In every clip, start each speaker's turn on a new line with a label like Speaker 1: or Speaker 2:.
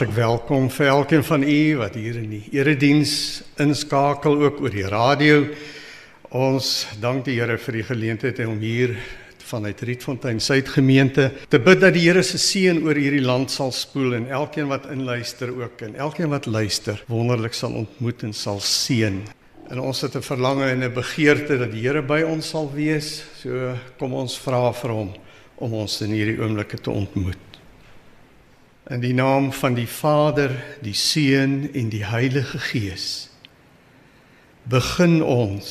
Speaker 1: Hartlik welkom vir elkeen van u wat hier in die erediens inskakel ook oor die radio. Ons dank die Here vir die geleentheid om hier vanuit Rietfontein Suidgemeente te bid dat die Here se seën oor hierdie land sal spoel en elkeen wat inluister ook en elkeen wat luister wonderlik sal ontmoet en sal seën. En ons het 'n verlange en 'n begeerte dat die Here by ons sal wees. So kom ons vra vir hom om ons in hierdie oomblikke te ontmoet. In die naam van die Vader, die Seun en die Heilige Gees begin ons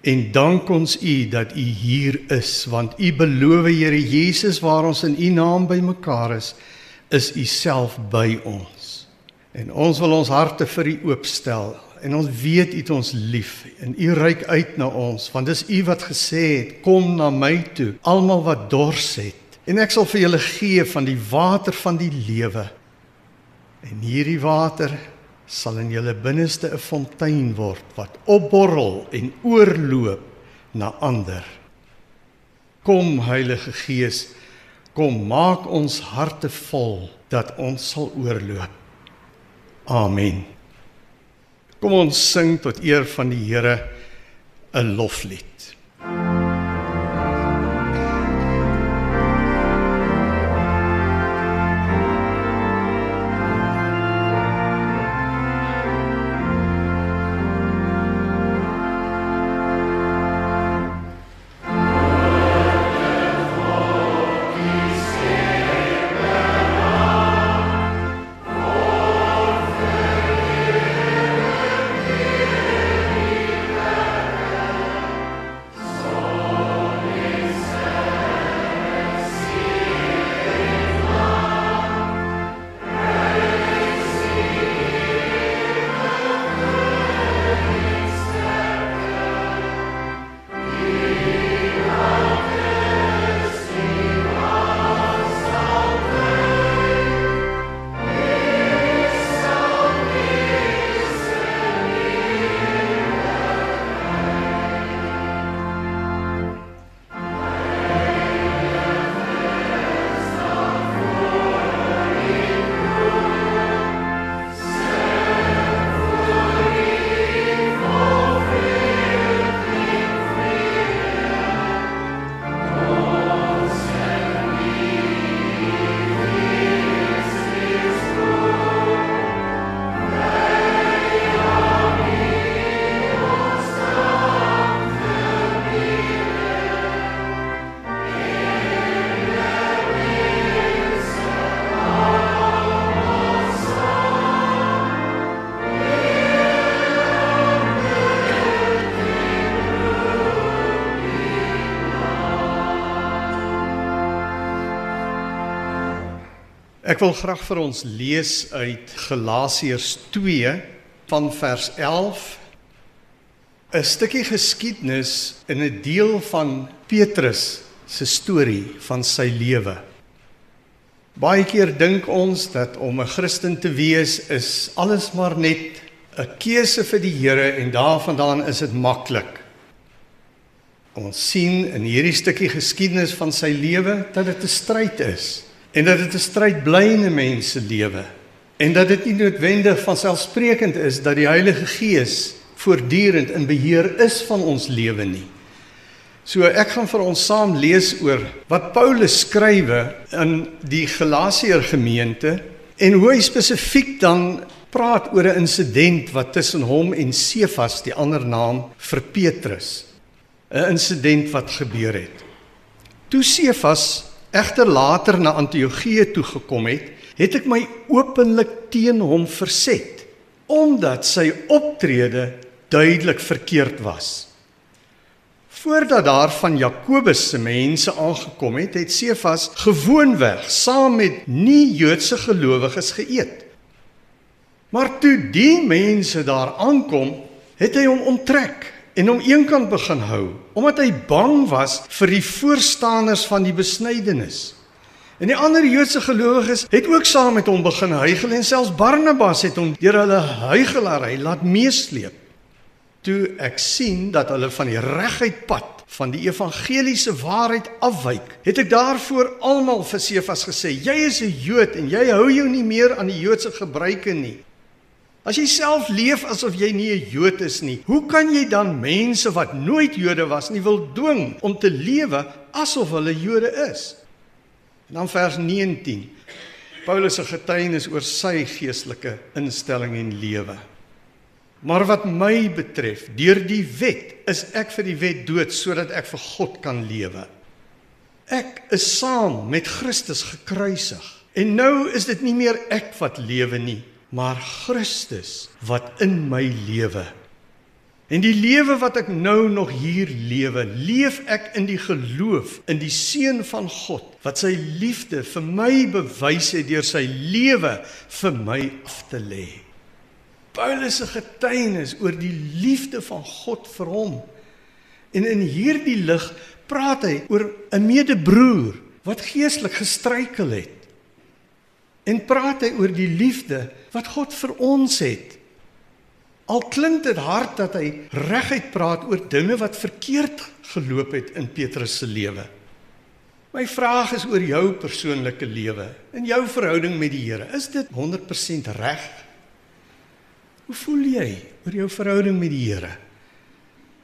Speaker 1: en dank ons U dat U hier is want U beloof Here Jesus waar ons in U naam bymekaar is is U self by ons. En ons wil ons harte vir U oopstel en ons weet U het ons lief en U reik uit na ons want dis U wat gesê het kom na my toe almal wat dors het En ek sal vir julle gee van die water van die lewe. En hierdie water sal in julle binneste 'n fontein word wat opborrel en oorloop na ander. Kom Heilige Gees, kom maak ons harte vol dat ons sal oorloop. Amen. Kom ons sing tot eer van die Here 'n loflied. Ek wil graag vir ons lees uit Galasiërs 2 van vers 11 'n stukkie geskiedenis in 'n deel van Petrus se storie van sy lewe. Baie keer dink ons dat om 'n Christen te wees is alles maar net 'n keuse vir die Here en daarvandaan is dit maklik. Ons sien in hierdie stukkie geskiedenis van sy lewe dat dit 'n stryd is en dat dit 'n stryd bly in 'n mens se lewe en dat dit nie noodwendig van selfsprekend is dat die Heilige Gees voortdurend in beheer is van ons lewe nie. So ek gaan vir ons saam lees oor wat Paulus skrywe in die Galasiërs gemeente en hoe hy spesifiek dan praat oor 'n insident wat tussen hom en Sefas, die ander naam vir Petrus, 'n insident wat gebeur het. Toe Sefas egter later na Antiochië toe gekom het, het ek my openlik teen hom verset omdat sy optrede duidelik verkeerd was. Voordat daar van Jakobus se mense aangekom het, het Sefas gewoonweg saam met nie-Joodse gelowiges geëet. Maar toe die mense daar aankom, het hy hom onttrek en hom eenkant begin hou omdat hy bang was vir die voorstanders van die besnydenis. En die ander Joodse gelowiges het ook saam met hom begin huigel en selfs Barnabas het hom deur hulle huigelary laat meesleep. Toe ek sien dat hulle van die reguit pad van die evangeliese waarheid afwyk, het ek daarvoor almal vir Sefas gesê: "Jy is 'n Jood en jy hou jou nie meer aan die Joodse gebruike nie. As jy self leef asof jy nie 'n Jood is nie, hoe kan jy dan mense wat nooit Jode was nie wil dwing om te lewe asof hulle Jode is?" En dan vers 19. Paulus se getuienis oor sy geestelike instelling en lewe. Maar wat my betref, deur die wet is ek vir die wet dood sodat ek vir God kan lewe. Ek is saam met Christus gekruisig. En nou is dit nie meer ek wat lewe nie, maar Christus wat in my lewe. En die lewe wat ek nou nog hier lewe, leef ek in die geloof in die seun van God wat sy liefde vir my bewys het deur sy lewe vir my af te lê. Paulus se getuienis oor die liefde van God vir hom. En in hierdie lig praat hy oor 'n medebroer wat geestelik gestruikel het. En praat hy oor die liefde wat God vir ons het. Al klink dit hard dat hy reguit praat oor dinge wat verkeerd geloop het in Petrus se lewe. My vraag is oor jou persoonlike lewe en jou verhouding met die Here. Is dit 100% reg? Hoe voel jy oor jou verhouding met die Here?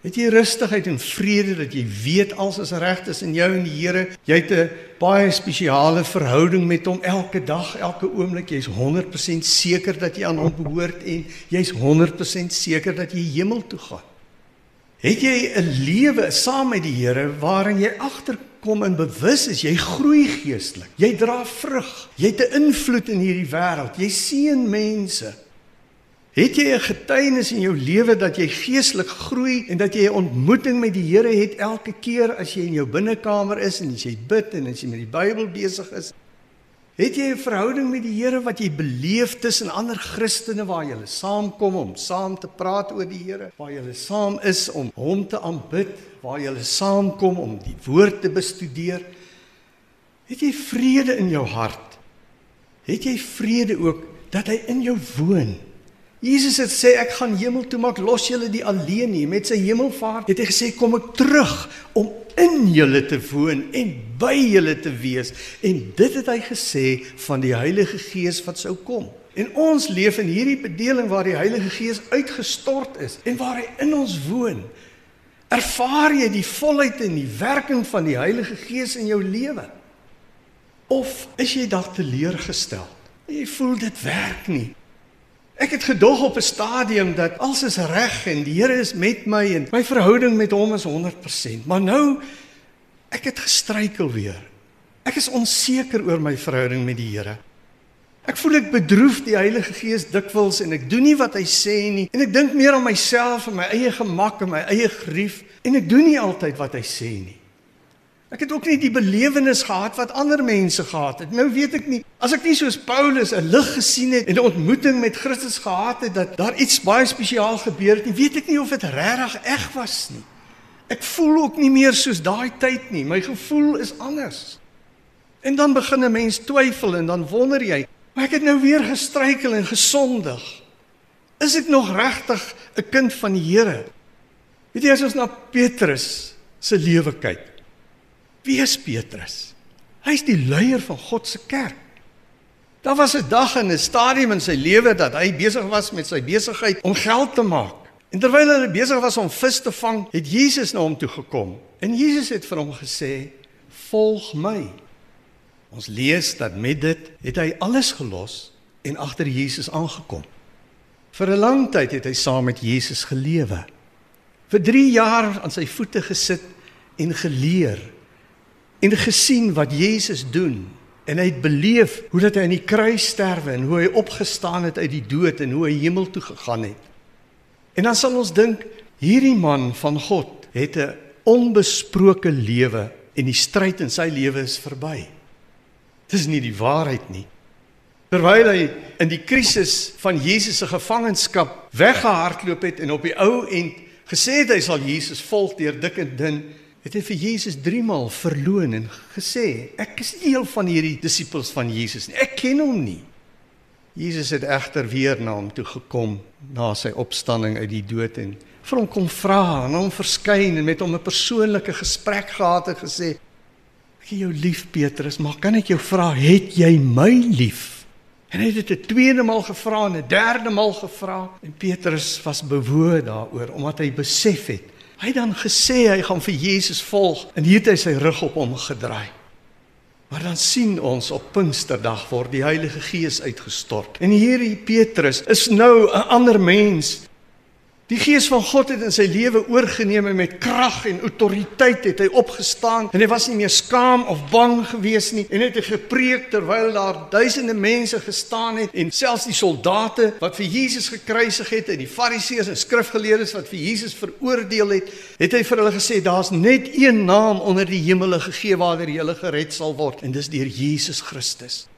Speaker 1: Het jy rustigheid en vrede dat jy weet alles is reg tussen jou en die Here? Jy het 'n baie spesiale verhouding met hom elke dag, elke oomblik. Jy's 100% seker dat jy aan hom behoort en jy's 100% seker dat jy hemel toe gaan. Het jy 'n lewe saam met die Here waarin jy agterkom en bewus is jy groei geestelik. Jy dra vrug. Jy het 'n invloed in hierdie wêreld. Jy seën mense. Het jy 'n getuienis in jou lewe dat jy geestelik groei en dat jy 'n ontmoeting met die Here het elke keer as jy in jou binnekamer is en as jy bid en as jy met die Bybel besig is? Het jy 'n verhouding met die Here wat jy beleef tussen ander Christene waar julle saamkom om saam te praat oor die Here, waar julle saam is om hom te aanbid, waar julle saamkom om die woord te bestudeer? Het jy vrede in jou hart? Het jy vrede ook dat hy in jou woon? Jesus het sê ek gaan hemel toe maak los julle die alleen nie met sy hemelvaart het hy gesê kom ek terug om in julle te woon en by julle te wees. En dit het hy gesê van die Heilige Gees wat sou kom. En ons leef in hierdie bedeling waar die Heilige Gees uitgestort is en waar hy in ons woon. Ervaar jy die volheid en die werking van die Heilige Gees in jou lewe? Of is jy dalk teleurgestel jy voel dit werk nie Ek het gedog op 'n stadium dat alles is reg en die Here is met my en my verhouding met hom is 100%. Maar nou ek het gestruikel weer. Ek is onseker oor my verhouding met die Here. Ek voel ek bedroef die Heilige Gees dikwels en ek doen nie wat hy sê nie en ek dink meer aan myself en my eie gemak en my eie grief en ek doen nie altyd wat hy sê nie. Ek het ook nie die belewenis gehad wat ander mense gehad het. Nou weet ek nie, as ek nie soos Paulus 'n lig gesien het en 'n ontmoeting met Christus gehad het dat daar iets baie spesiaal gebeur het nie, weet ek nie of dit regtig eg was nie. Ek voel ook nie meer soos daai tyd nie. My gevoel is anders. En dan begin 'n mens twyfel en dan wonder jy, maar ek het nou weer gestruikel en gesondig. Is ek nog regtig 'n kind van die Here? Weet jy as ons na Petrus se lewe kyk, Wie is Petrus? Hy's die leier van God se kerk. Daar was 'n dag en 'n stadium in sy lewe dat hy besig was met sy besigheid om geld te maak. En terwyl hy besig was om vis te vang, het Jesus na hom toe gekom. En Jesus het vir hom gesê: "Volg my." Ons lees dat met dit het hy alles gelos en agter Jesus aangekom. Vir 'n lang tyd het hy saam met Jesus gelewe. Vir 3 jaar aan sy voete gesit en geleer en gesien wat Jesus doen en hy het beleef hoe dat hy aan die kruis sterwe en hoe hy opgestaan het uit die dood en hoe hy hemel toe gegaan het. En dan sal ons dink hierdie man van God het 'n onbesproke lewe en die stryd in sy lewe is verby. Dis nie die waarheid nie. Terwyl hy in die krisis van Jesus se gevangenskap weggehardloop het en op die ou end gesê het hy sal Jesus volg deur dik en dun het hy vir Jesus 3 maal verloon en gesê ek is nie een van hierdie disippels van Jesus nie. Ek ken hom nie. Jesus het egter weer na hom toe gekom na sy opstanding uit die dood en vir hom kom vra en hom verskyn en met hom 'n persoonlike gesprek gehad en gesê: "Ek het jou lief, Petrus, maar kan ek jou vra, het jy my lief?" En hy het dit 'n tweede maal gevra en 'n derde maal gevra en Petrus was bewoe daaroor omdat hy besef het. Hy het dan gesê hy gaan vir Jesus volg en hier het hy sy rug op hom gedraai. Maar dan sien ons op Pinksterdag word die Heilige Gees uitgestort. En hierdie Petrus is nou 'n ander mens. Die Gees van God het in sy lewe oorgeneem en met krag en autoriteit het hy opgestaan en hy was nie meer skaam of bang gewees nie en het hy gepreek terwyl daar duisende mense gestaan het en selfs die soldate wat vir Jesus gekruisig het en die fariseërs en skrifgeleerdes wat vir Jesus veroordeel het, het hy vir hulle gesê daar's net een naam onder die hemel gegee waardeur jy gered sal word en dis deur Jesus Christus.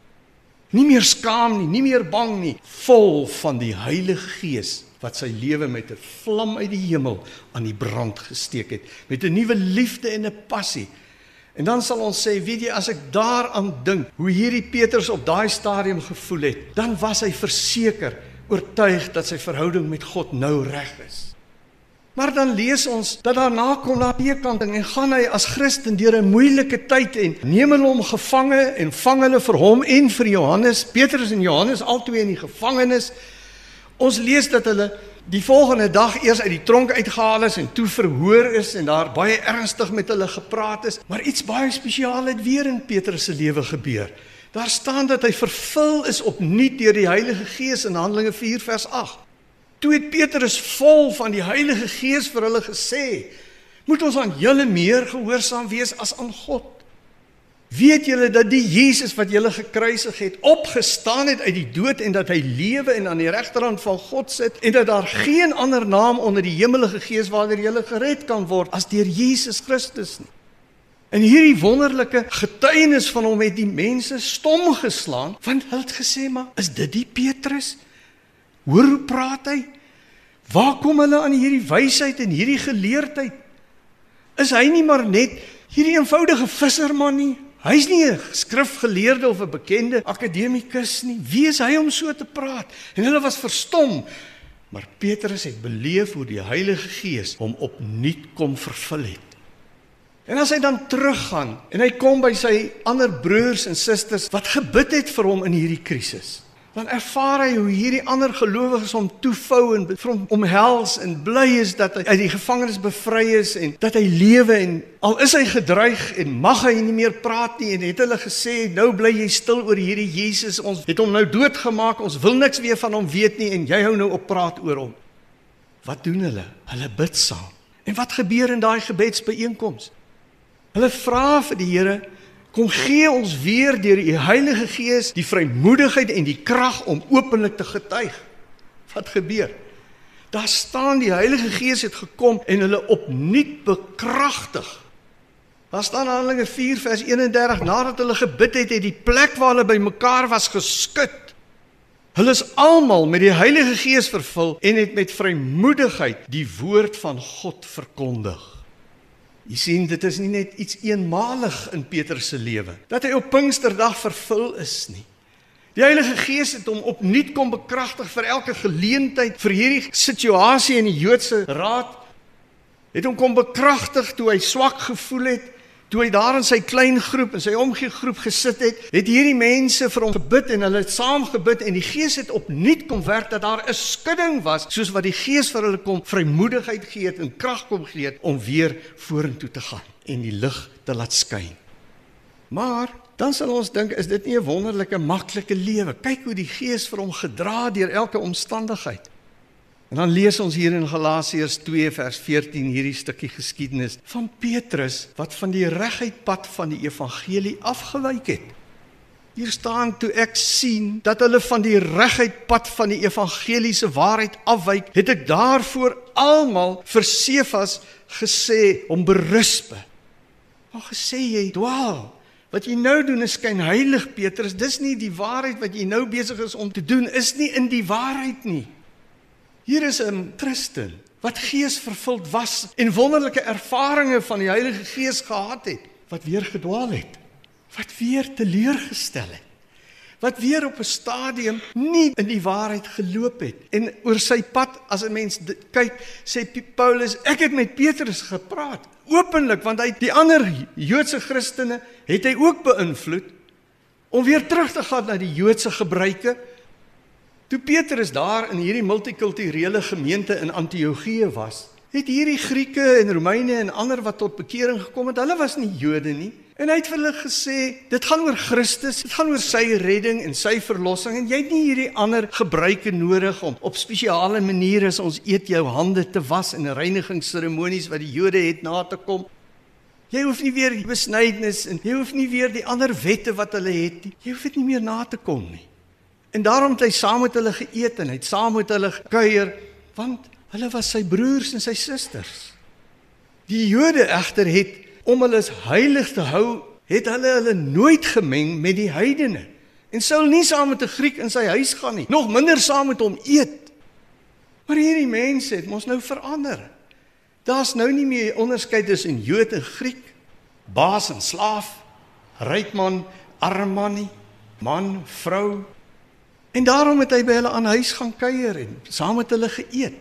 Speaker 1: Nie meer skaam nie, nie meer bang nie, vol van die Heilige Gees wat sy lewe met 'n vlam uit die hemel aan die brand gesteek het met 'n nuwe liefde en 'n passie. En dan sal ons sê, weet jy, as ek daaraan dink hoe hierdie Petrus op daai stadium gevoel het, dan was hy verseker oortuig dat sy verhouding met God nou reg is. Maar dan lees ons dat daarna kom na teekanting en gaan hy as Christen deur 'n moeilike tyd en neem hulle hom gevange en vang hulle vir hom en vir Johannes, Petrus en Johannes albei in die gevangenis. Ons lees dat hulle die volgende dag eers uit die tronk uitgehaal is en toe verhoor is en daar baie ernstig met hulle gepraat is, maar iets baie spesiaal het weer in Petrus se lewe gebeur. Daar staan dat hy vervul is opnuut deur die Heilige Gees in Handelinge 4 vers 8. Toe het Petrus vol van die Heilige Gees vir hulle gesê: "Moet ons aan julle meer gehoorsaam wees as aan God?" Weet julle dat die Jesus wat julle gekruisig het, opgestaan het uit die dood en dat hy lewe en aan die regterhand van God sit en dat daar geen ander naam onder die hemelse gees waardeur julle gered kan word as deur Jesus Christus nie. En hierdie wonderlike getuienis van hom het die mense stom geslaan want hulle het gesê maar is dit die Petrus? Hoor hoe praat hy? Waar kom hulle aan hierdie wysheid en hierdie geleerdheid? Is hy nie maar net hierdie eenvoudige visserman nie? Hy's nie 'n skrifgeleerde of 'n bekende akademikus nie. Wie is hy om so te praat? En hulle was verstom. Maar Petrus het beleef hoe die Heilige Gees hom opnuut kom vervul het. En as hy dan teruggaan en hy kom by sy ander broers en susters wat gebid het vir hom in hierdie krisis dan ervaar hy hoe hierdie ander gelowiges hom toefou en hom omhels en bly is dat hy uit die gevangenis bevry is en dat hy lewe en al is hy gedreig en mag hy nie meer praat nie en het hulle gesê nou bly jy stil oor hierdie Jesus. Ons het hom nou doodgemaak. Ons wil niks weer van hom weet nie en jy hou nou op praat oor hom. Wat doen hulle? Hulle bid saam. En wat gebeur in daai gebedsbijeenkoms hulle vra vir die Here Kom gee ons weer deur u Heilige Gees die vrymoedigheid en die krag om openlik te getuig. Wat gebeur? Daar staan die Heilige Gees het gekom en hulle opnuut bekragtig. Daar staan Handelinge 4 vers 31 nadat hulle gebid het, het die plek waar hulle bymekaar was geskud. Hulle is almal met die Heilige Gees vervul en het met vrymoedigheid die woord van God verkondig. Jy sien dit is nie net iets eenmalig in Petrus se lewe dat hy op Pinksterdag vervul is nie. Die Heilige Gees het hom opnuut kom bekragtig vir elke geleentheid vir hierdie situasie in die Joodse raad. Het hom kom bekragtig toe hy swak gevoel het Toe hy daar in sy klein groep en sy omgee groep gesit het, het hierdie mense vir hom gebid en hulle het saam gebid en die Gees het opnuut kom werk dat daar 'n skudding was, soos wat die Gees vir hulle kom vrymoedigheid gee het en krag kom gee het om weer vorentoe te gaan en die lig te laat skyn. Maar dan sal ons dink, is dit nie 'n wonderlike maklike lewe? Kyk hoe die Gees vir hom gedra deur elke omstandigheid. En dan lees ons hier in Galasiërs 2 vers 14 hierdie stukkie geskiedenis van Petrus wat van die reguit pad van die evangelie afgewyk het. Hier staan toe ek sien dat hulle van die reguit pad van die evangeliese waarheid afwyk, het ek daarvoor almal vir Sefas gesê om beruspe. Maar gesê jy dwaal. Wat jy nou doen is skyn heilig Petrus. Dis nie die waarheid wat jy nou besig is om te doen is nie in die waarheid nie. Hier is 'n Christen wat geesvervuld was en wonderlike ervarings van die Heilige Gees gehad het, wat weer gedwaal het, wat weer teleurgestel het, wat weer op 'n stadium nie in die waarheid geloop het. En oor sy pad as 'n mens kyk, sê Paulus, ek het met Petrus gepraat, openlik, want hy die ander Joodse Christene het hy ook beïnvloed om weer terug te gaan na die Joodse gebruike. Toe Petrus daar in hierdie multikulturele gemeente in Antiochië was, het hierdie Grieke en Romeine en ander wat tot bekering gekom het, hulle was nie Jode nie. En hy het vir hulle gesê, dit gaan oor Christus, dit gaan oor sy redding en sy verlossing en jy het nie hierdie ander gebruike nodig om op spesiale maniere as ons eet jou hande te was in reinigingsseremonies wat die Jode het na te kom. Jy hoef nie weer besnydenis en jy hoef nie weer die ander wette wat hulle het nie. Jy hoef dit nie meer na te kom nie. En daarom het hy saam met hulle geëet en hy het saam met hulle kuier want hulle was sy broers en sy susters. Die Jode egter het om hulle as heilig te hou, het hulle hulle nooit gemeng met die heidene. En sou nie saam met 'n Griek in sy huis gaan nie, nog minder saam met hom eet. Maar hierdie mense het mos nou verander. Daar's nou nie meer onderskeid tussen Jood en Griek, baas en slaaf, ryk man, arm man nie, man, vrou. En daarom het hy by hulle aan huis gaan kuier en saam met hulle geëet.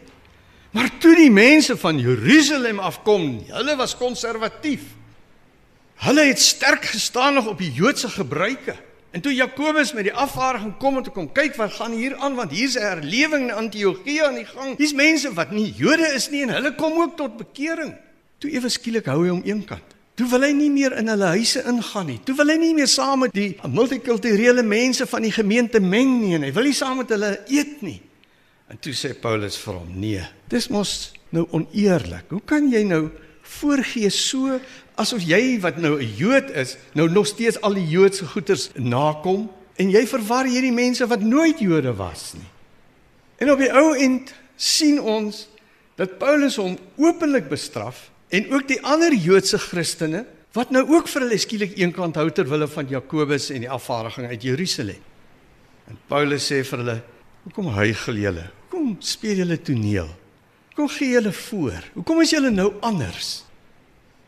Speaker 1: Maar toe die mense van Jerusalem afkom, hulle was konservatief. Hulle het sterk gestaan nog op die Joodse gebruike. En toe Jakobus met die afvaardiging kom om te kom kyk wat gaan hier aan want hier's 'n herlewing in Antiochië aan die gang. Hier's mense wat nie Jode is nie en hulle kom ook tot bekering. Toe ewe skielik hou hy hom eenkant. Toe wil hy nie meer in hulle huise ingaan nie. Toe wil hy nie meer saam met die multikulturele mense van die gemeente meng nie en hy wil nie saam met hulle eet nie. En toe sê Paulus vir hom: "Nee, dis mos nou oneerlik. Hoe kan jy nou voorgee so asof jy wat nou 'n Jood is, nou nog steeds al die Joodse goeders nakom en jy verwar hierdie mense wat nooit Jode was nie. En op die ou end sien ons dat Paulus hom openlik bestraf en ook die ander Joodse Christene wat nou ook vir hulle skielik eenkant hou ter wille van Jakobus en die afvaardiging uit Jerusalem. En Paulus sê vir hulle: "Hoekom huigel julle? Hoekom speel julle toneel? Hoekom gee julle voor? Hoekom is julle nou anders?"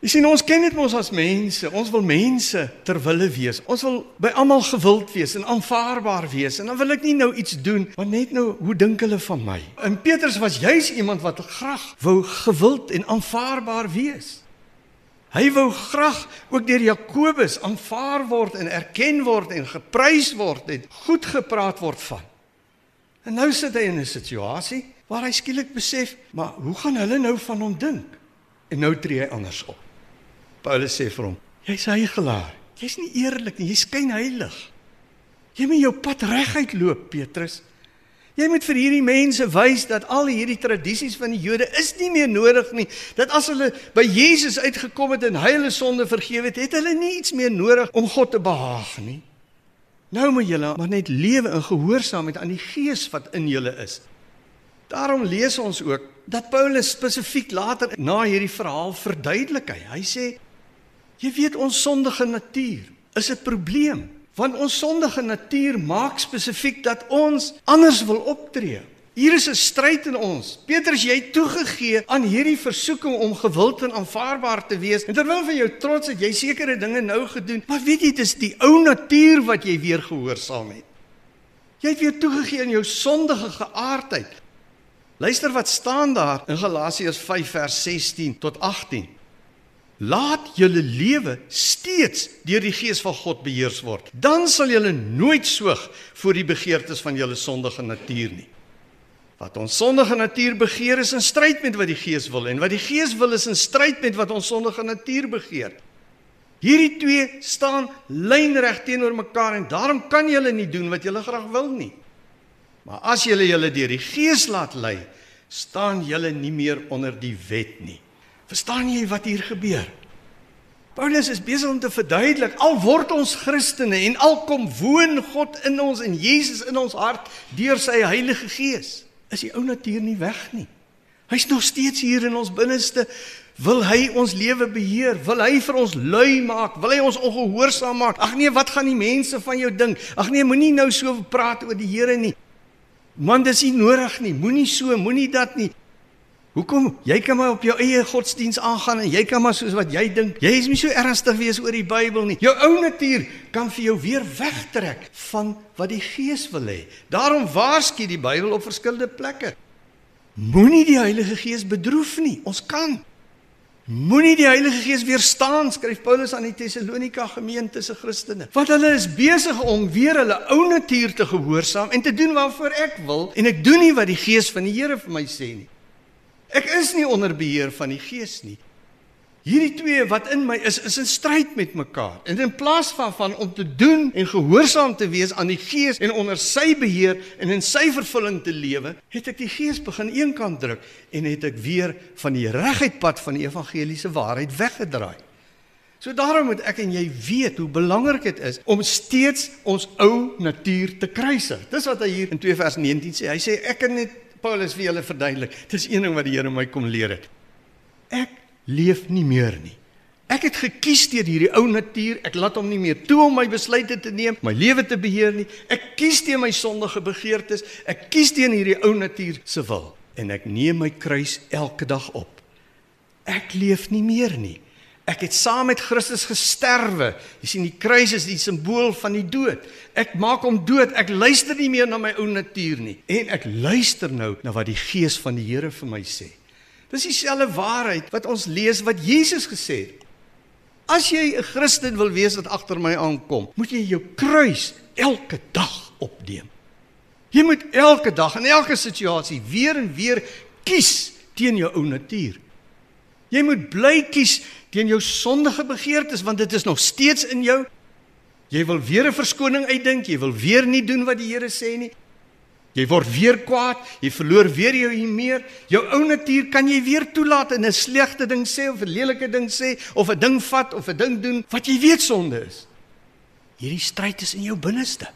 Speaker 1: Jy sien ons ken dit mos as mense. Ons wil mense ter wille wees. Ons wil by almal gewild wees en aanvaarbaar wees. En dan wil ek nie nou iets doen wat net nou hoe dink hulle van my? En Petrus was juis iemand wat graag wou gewild en aanvaarbaar wees. Hy wou graag ook deur Jakobus aanvaar word en erken word en geprys word en goed gepraat word van. En nou sit hy in 'n situasie waar hy skielik besef, maar hoe gaan hulle nou van hom dink? En nou tree hy anders op. Paulus sê vir hom: "Jy's heiligelaar. Jy's nie eerlik nie. Jy skyn heilig. Jy moet jou pad reguit loop, Petrus. Jy moet vir hierdie mense wys dat al hierdie tradisies van die Jode is nie meer nodig nie. Dat as hulle by Jesus uitgekom het en hy hulle sonde vergewe het, het hulle nie iets meer nodig om God te behaag nie. Nou moet julle maar net lewe in gehoorsaamheid aan die Gees wat in julle is. Daarom lees ons ook dat Paulus spesifiek later na hierdie verhaal verduidelik hy. Hy sê Jy weet ons sondige natuur is 'n probleem want ons sondige natuur maak spesifiek dat ons anders wil optree. Hier is 'n stryd in ons. Petrus, jy het toegegee aan hierdie versoeking om gewild en aanvaarbaar te wees. En terwyl van jou trots het jy sekere dinge nou gedoen, maar weet jy, dit is die ou natuur wat jy weer gehoorsaam het. Jy het weer toegegee aan jou sondige geaardheid. Luister wat staan daar in Galasiërs 5 vers 16 tot 18. Laat julle lewe steeds deur die gees van God beheers word. Dan sal julle nooit soog voor die begeertes van julle sondige natuur nie. Wat ons sondige natuur begeer is in stryd met wat die gees wil en wat die gees wil is in stryd met wat ons sondige natuur begeer. Hierdie twee staan lynreg teenoor mekaar en daarom kan julle nie doen wat julle graag wil nie. Maar as julle julle deur die gees laat lei, staan julle nie meer onder die wet nie. Verstaan jy wat hier gebeur? Paulus is besig om te verduidelik al word ons Christene en al kom woon God in ons en Jesus in ons hart deur sy Heilige Gees, is die ou natuur nie weg nie. Hy's nog steeds hier in ons binneste. Wil hy ons lewe beheer? Wil hy vir ons lui maak? Wil hy ons ongehoorsaam maak? Ag nee, wat gaan die mense van jou dink? Ag nee, moenie nou so praat oor die Here nie. Man, dis nie nodig nie. Moenie so, moenie dat nie. Hoekom? Jy kan maar op jou eie godsdiens aangaan en jy kan maar soos wat jy dink. Jy is nie so ernstig wees oor die Bybel nie. Jou ou natuur kan vir jou weer wegtrek van wat die Gees wil hê. Daarom waarsku die Bybel op verskillende plekke. Moenie die Heilige Gees bedroef nie. Ons kan Moenie die Heilige Gees weerstaan, skryf Paulus aan die Tessalonika gemeente se Christene. Want hulle is besig om weer hulle ou natuur te gehoorsaam en te doen waarvoor ek wil en ek doen nie wat die Gees van die Here vir my sê nie. Ek is nie onder beheer van die Gees nie. Hierdie twee wat in my is, is in stryd met mekaar. En in plaas van van om te doen en gehoorsaam te wees aan die Gees en onder sy beheer en in sy vervulling te lewe, het ek die Gees begin eenkant druk en het ek weer van die reguit pad van die evangeliese waarheid weggedraai. So daarom moet ek en jy weet hoe belangrik dit is om steeds ons ou natuur te kruisig. Dis wat hy hier in 2 vers 19 sê. Hy sê ek net Paulus vir julle verduidelik. Dis een ding wat die Here my kom leer het. Ek leef nie meer nie. Ek het gekies deur hierdie ou natuur. Ek laat hom nie meer toe om my besluite te neem, my lewe te beheer nie. Ek kies teen my sondige begeertes. Ek kies teen hierdie ou natuur se wil en ek neem my kruis elke dag op. Ek leef nie meer nie. Ek het saam met Christus gesterwe. Jy sien die kruis is die simbool van die dood. Ek maak hom dood. Ek luister nie meer na my ou natuur nie en ek luister nou na wat die Gees van die Here vir my sê. Dis dieselfde waarheid wat ons lees wat Jesus gesê het. As jy 'n Christen wil wees wat agter my aankom, moet jy jou kruis elke dag opneem. Jy moet elke dag in elke situasie weer en weer kies teen jou ou natuur. Jy moet bly kies teen jou sondige begeertes want dit is nog steeds in jou. Jy wil weer 'n verskoning uitdink, jy wil weer nie doen wat die Here sê nie. Jy word weer kwaad, jy verloor weer jou humeur. Jou ou natuur kan jy weer toelaat en 'n slegte ding sê of 'n lelike ding sê of 'n ding vat of 'n ding doen wat jy weet sonde is. Hierdie stryd is in jou binneste.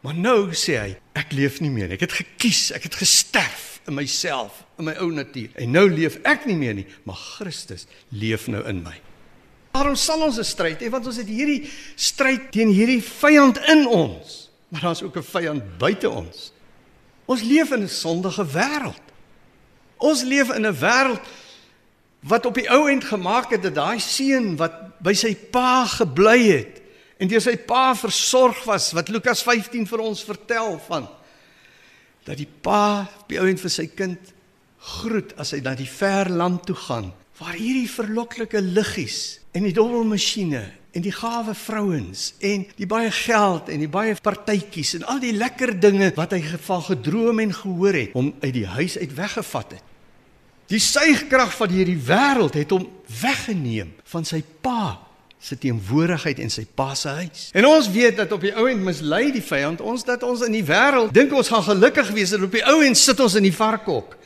Speaker 1: Maar nou sê hy, ek leef nie meer. Ek het gekies, ek het gesterf in myself, in my ou natuur. En nou leef ek nie meer nie, maar Christus leef nou in my. Waarom sal ons 'n stryd hê? Want ons het hierdie stryd teen hierdie vyand in ons. Maar daar's ook 'n vyand buite ons. Ons leef in 'n sondige wêreld. Ons leef in 'n wêreld wat op die ou end gemaak het dat daai seun wat by sy pa gebly het en deur sy pa versorg was wat Lukas 15 vir ons vertel van dat die pa op die ou end vir sy kind groet as hy na die ver land toe gaan waar hierdie verloklike liggies en die dobbelmasjiene en die gawe vrouens en die baie geld en die baie partytjies en al die lekker dinge wat hy van gedroom en gehoor het hom uit die huis uit weggevat het. Die suigkrag van hierdie wêreld het hom weggeneem van sy pa se teenwoordigheid en sy pa se huis. En ons weet dat op die ou end mislei die vyand ons dat ons in die wêreld dink ons gaan gelukkig wees en op die ou end sit ons in die varkhok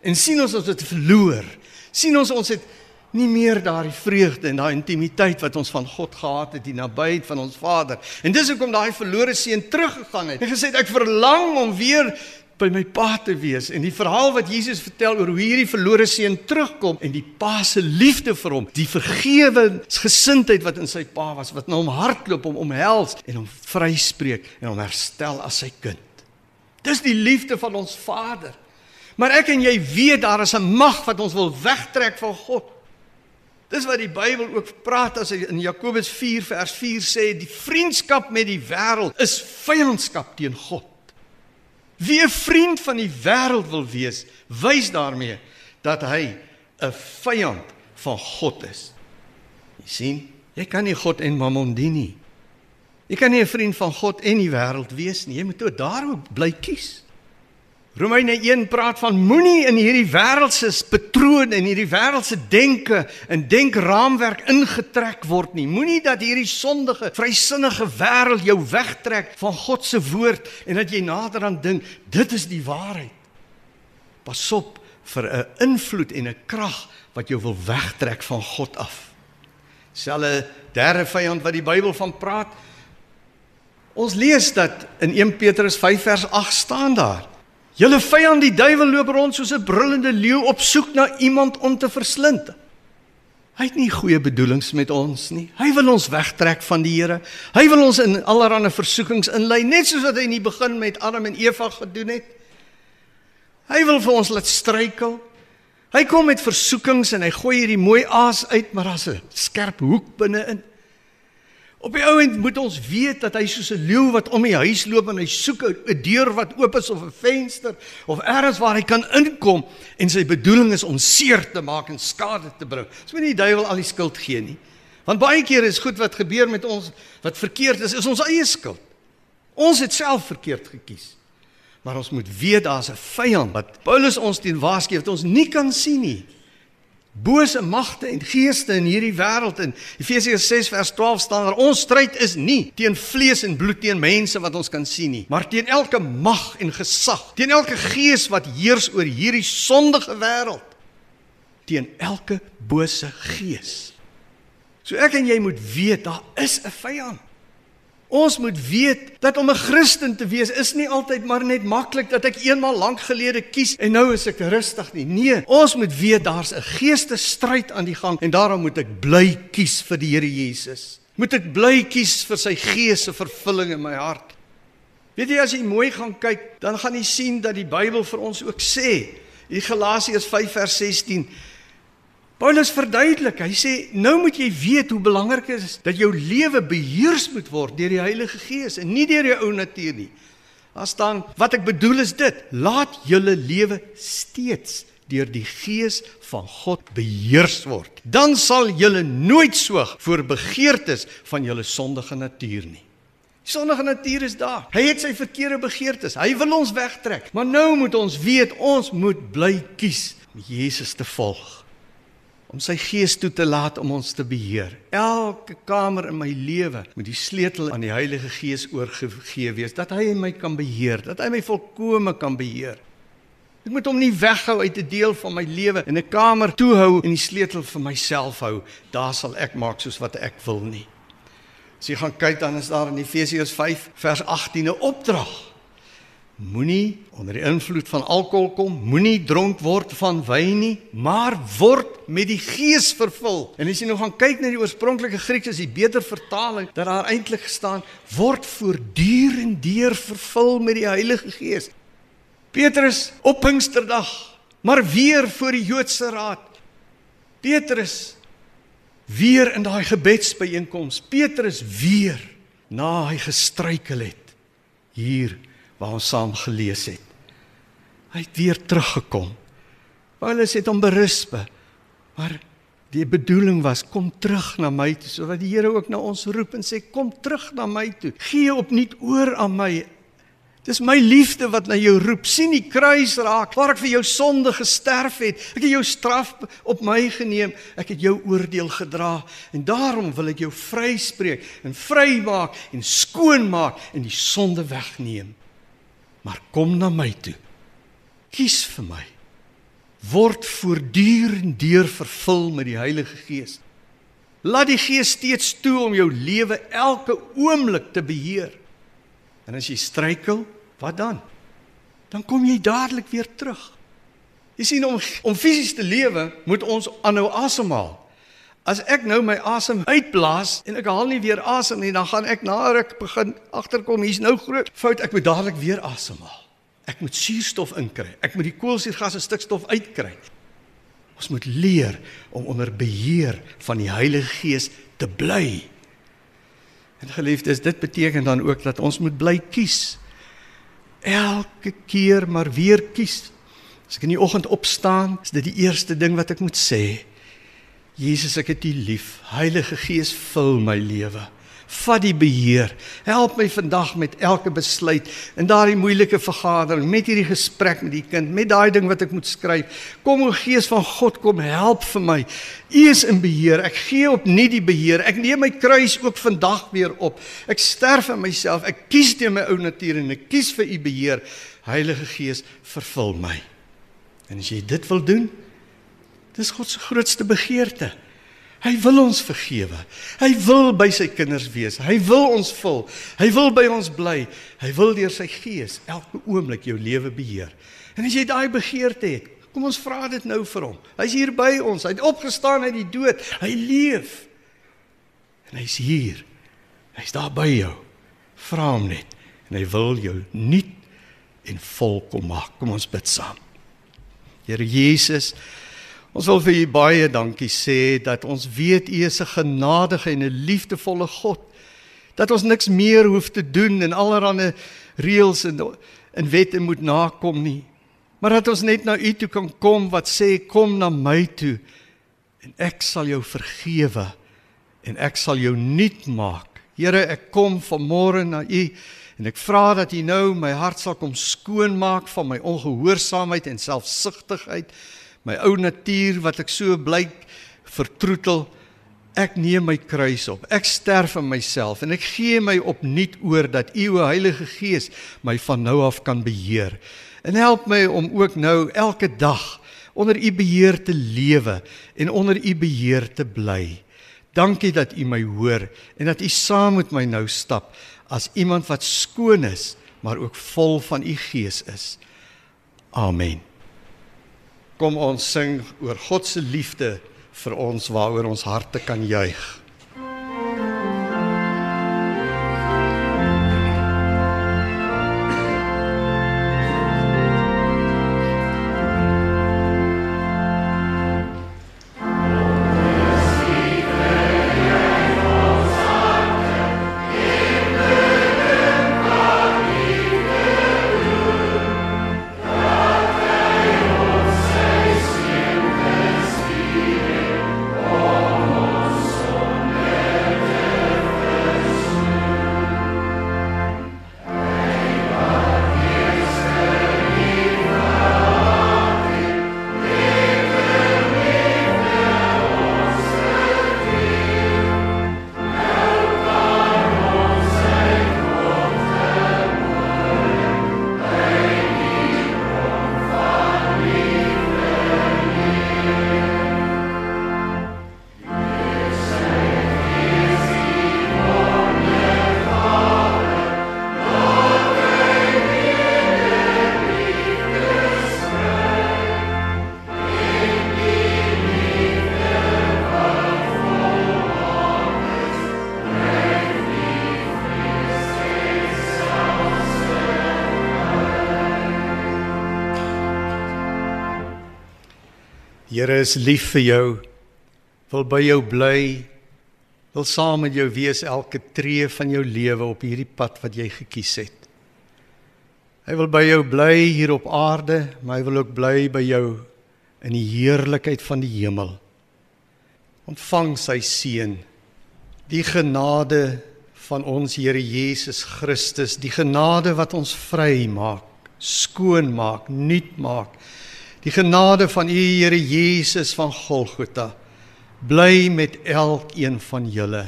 Speaker 1: en sien ons ons het verloor. sien ons ons het nie meer daardie vreugde en daai intimiteit wat ons van God gehad het, die nabyheid van ons Vader. En dis hoekom daai verlore seun teruggegaan het. En gesê ek verlang om weer by my pa te wees en die verhaal wat Jesus vertel oor hoe hierdie verlore seun terugkom en die pa se liefde vir hom, die vergewensgesindheid wat in sy pa was, wat na hom hardloop om omhels en hom vryspreek en hom herstel as sy kind. Dis die liefde van ons Vader. Maar ek en jy weet daar is 'n mag wat ons wil wegtrek van God. Dis wat die Bybel ook praat as hy in Jakobus 4 vers 4 sê die vriendskap met die wêreld is vyandskap teen God. Wie 'n vriend van die wêreld wil wees, wys daarmee dat hy 'n vyand van God is. Jy sien, jy kan nie God en Mammon dien nie. Jy kan nie 'n vriend van God en die wêreld wees nie. Jy moet toe daarop bly kies. Romeine 1 praat van moenie in hierdie wêreldse patrone en hierdie wêreldse denke en denkraamwerk ingetrek word nie. Moenie dat hierdie sondige, vrysinnige wêreld jou wegtrek van God se woord en dat jy nader aan dink dit is die waarheid. Pas op vir 'n invloed en 'n krag wat jou wil wegtrek van God af. Selfe derde vyand wat die Bybel van praat. Ons lees dat in 1 Petrus 5 vers 8 staan daar Julle vyand die duiwel loop rond soos 'n brullende leeu op soek na iemand om te verslind. Hy het nie goeie bedoelings met ons nie. Hy wil ons wegtrek van die Here. Hy wil ons in allerlei versoekings inlei, net soos wat hy in die begin met Adam en Eva gedoen het. Hy wil vir ons laat struikel. Hy kom met versoekings en hy gooi hierdie mooi aas uit, maar daar's 'n skerp hoek binne-in. Op die ouend moet ons weet dat hy soos 'n leeu wat om die huis loop en hy soek 'n deur wat oop is of 'n venster of elders waar hy kan inkom en sy bedoeling is om seer te maak en skade te bring. Dis moet nie die duiwel al die skuld gee nie. Want baie keer is goed wat gebeur met ons wat verkeerd is, is ons eie skuld. Ons het self verkeerd gekies. Maar ons moet weet daar's 'n vyand wat Paulus ons teen waarsku wat ons nie kan sien nie bose magte en geeste in hierdie wêreld in. Efesiërs 6 vers 12 staan daar ons stryd is nie teen vlees en bloed teen mense wat ons kan sien nie maar teen elke mag en gesag teen elke gees wat heers oor hierdie sondige wêreld teen elke bose gees. So ek en jy moet weet daar is 'n vyand Ons moet weet dat om 'n Christen te wees is nie altyd maar net maklik dat ek eenmal lank gelede kies en nou is ek rustig nie. Nee, ons moet weet daar's 'n geestestryd aan die gang en daarom moet ek bly kies vir die Here Jesus. Moet ek bly kies vir sy gees se vervulling in my hart. Weet jy as jy mooi gaan kyk, dan gaan jy sien dat die Bybel vir ons ook sê, in Galasiërs 5 vers 16 Paulus verduidelik. Hy sê nou moet jy weet hoe belangrik is dat jou lewe beheers moet word deur die Heilige Gees en nie deur jou ou natuur nie. Daar staan wat ek bedoel is dit: laat julle lewe steeds deur die Gees van God beheers word. Dan sal julle nooit soog voor begeertes van julle sondige natuur nie. Sondige natuur is daar. Hy het sy verkeerde begeertes. Hy wil ons wegtrek. Maar nou moet ons weet ons moet bly kies om Jesus te volg om sy gees toe te laat om ons te beheer. Elke kamer in my lewe moet die sleutel aan die Heilige Gees oorgegee wees dat hy my kan beheer, dat hy my volkome kan beheer. Ek moet hom nie weghou uit 'n deel van my lewe en 'n kamer toehou en die sleutel vir myself hou. Daar sal ek maak soos wat ek wil nie. As jy gaan kyk dan is daar in Efesiërs 5 vers 18 'n opdrag Moenie onder die invloed van alkohol kom, moenie dronk word van wyn nie, maar word met die Gees vervul. En as jy nou gaan kyk na die oorspronklike Grieks, is die beter vertaling dat daar eintlik gestaan word voortdurend deur vervul met die Heilige Gees. Petrus op Pinksterdag, maar weer voor die Joodse raad. Petrus weer in daai gebedsbyeenkoms. Petrus weer na hy gestruikel het hier waar ons saam gelees het. Hy het weer teruggekom. Paulus het hom berusp. Maar die bedoeling was kom terug na my toe sodat die Here ook na ons roep en sê kom terug na my toe. Gee opnuut oor aan my. Dis my liefde wat na jou roep. sien die kruis raak waar ek vir jou sonde gesterf het. Ek het jou straf op my geneem. Ek het jou oordeel gedra en daarom wil ek jou vryspreek en vrymaak en skoonmaak en die sonde wegneem maar kom na my toe. Kies vir my. Word voortdurend deur vervul met die Heilige Gees. Laat die Gees steeds toe om jou lewe elke oomblik te beheer. En as jy struikel, wat dan? Dan kom jy dadelik weer terug. Jy sien om om fisies te lewe, moet ons aanhou asemhaal. As ek nou my asem uitblaas en ek haal nie weer asem nie, dan gaan ek na ruk begin agterkom hier's nou groot fout, ek moet dadelik weer asemhaal. Ek moet suurstof inkry. Ek moet die koolstofgas en stikstof uitkry. Ons moet leer om onder beheer van die Heilige Gees te bly. En geliefdes, dit beteken dan ook dat ons moet bly kies. Elke keer maar weer kies. As ek in die oggend opstaan, is dit die eerste ding wat ek moet sê. Jesus, ek het U lief. Heilige Gees, vul my lewe. Vat die beheer. Help my vandag met elke besluit in daardie moeilike vergadering, met hierdie gesprek met die kind, met daai ding wat ek moet skryf. Kom o Gees van God, kom help vir my. U is in beheer. Ek gee op nie die beheer. Ek neem my kruis ook vandag weer op. Ek sterf aan myself. Ek kies teen my ou natuur en ek kies vir U beheer. Heilige Gees, vervul my. En as jy dit wil doen, Dis God se grootste begeerte. Hy wil ons vergewe. Hy wil by sy kinders wees. Hy wil ons vul. Hy wil by ons bly. Hy wil deur sy gees elke oomblik jou lewe beheer. En as jy daai begeerte het, kom ons vra dit nou vir hom. Hy's hier by ons. Hy het opgestaan uit die dood. Hy leef. En hy's hier. Hy's daar by jou. Vra hom net en hy wil jou nuut en vol kom maak. Kom ons bid saam. Here Jesus, Ons wil vir U baie dankie sê dat ons weet U is 'n genadige en 'n liefdevolle God. Dat ons niks meer hoef te doen en allerlei reëls en en wette moet nakom nie. Maar dat ons net na U toe kan kom wat sê kom na my toe en ek sal jou vergewe en ek sal jou nuut maak. Here, ek kom vanmôre na U en ek vra dat U nou my hart sal kom skoon maak van my ongehoorsaamheid en selfsugtigheid my ou natuur wat ek so blyk vertroetel. Ek neem my kruis op. Ek sterf in myself en ek gee my opnuut oor dat U o Heilige Gees my van nou af kan beheer. En help my om ook nou elke dag onder U beheer te lewe en onder U beheer te bly. Dankie dat U my hoor en dat U saam met my nou stap as iemand wat skoon is, maar ook vol van U Gees is. Amen kom ons sing oor God se liefde vir ons waaroor ons harte kan juig. Here is lief vir jou. Wil by jou bly. Wil saam met jou wees elke tree van jou lewe op hierdie pad wat jy gekies het. Hy wil by jou bly hier op aarde, maar hy wil ook bly by jou in die heerlikheid van die hemel. Ontvang sy seën. Die genade van ons Here Jesus Christus, die genade wat ons vry maak, skoon maak, nuut maak Die genade van U Here Jesus van Golgotha bly met elkeen van julle.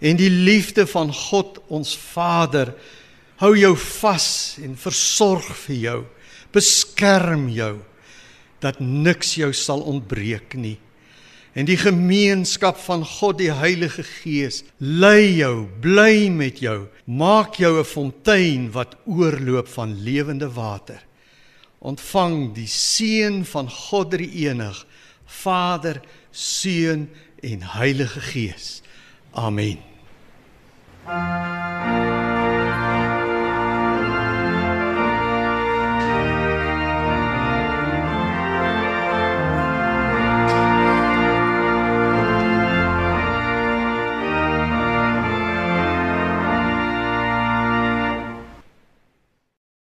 Speaker 1: En die liefde van God ons Vader hou jou vas en versorg vir jou, beskerm jou dat niks jou sal ontbreek nie. En die gemeenskap van God die Heilige Gees lei jou, bly met jou, maak jou 'n fontein wat oorloop van lewende water ontvang die seën van God drie enig Vader, Seun en Heilige Gees. Amen. Thank you.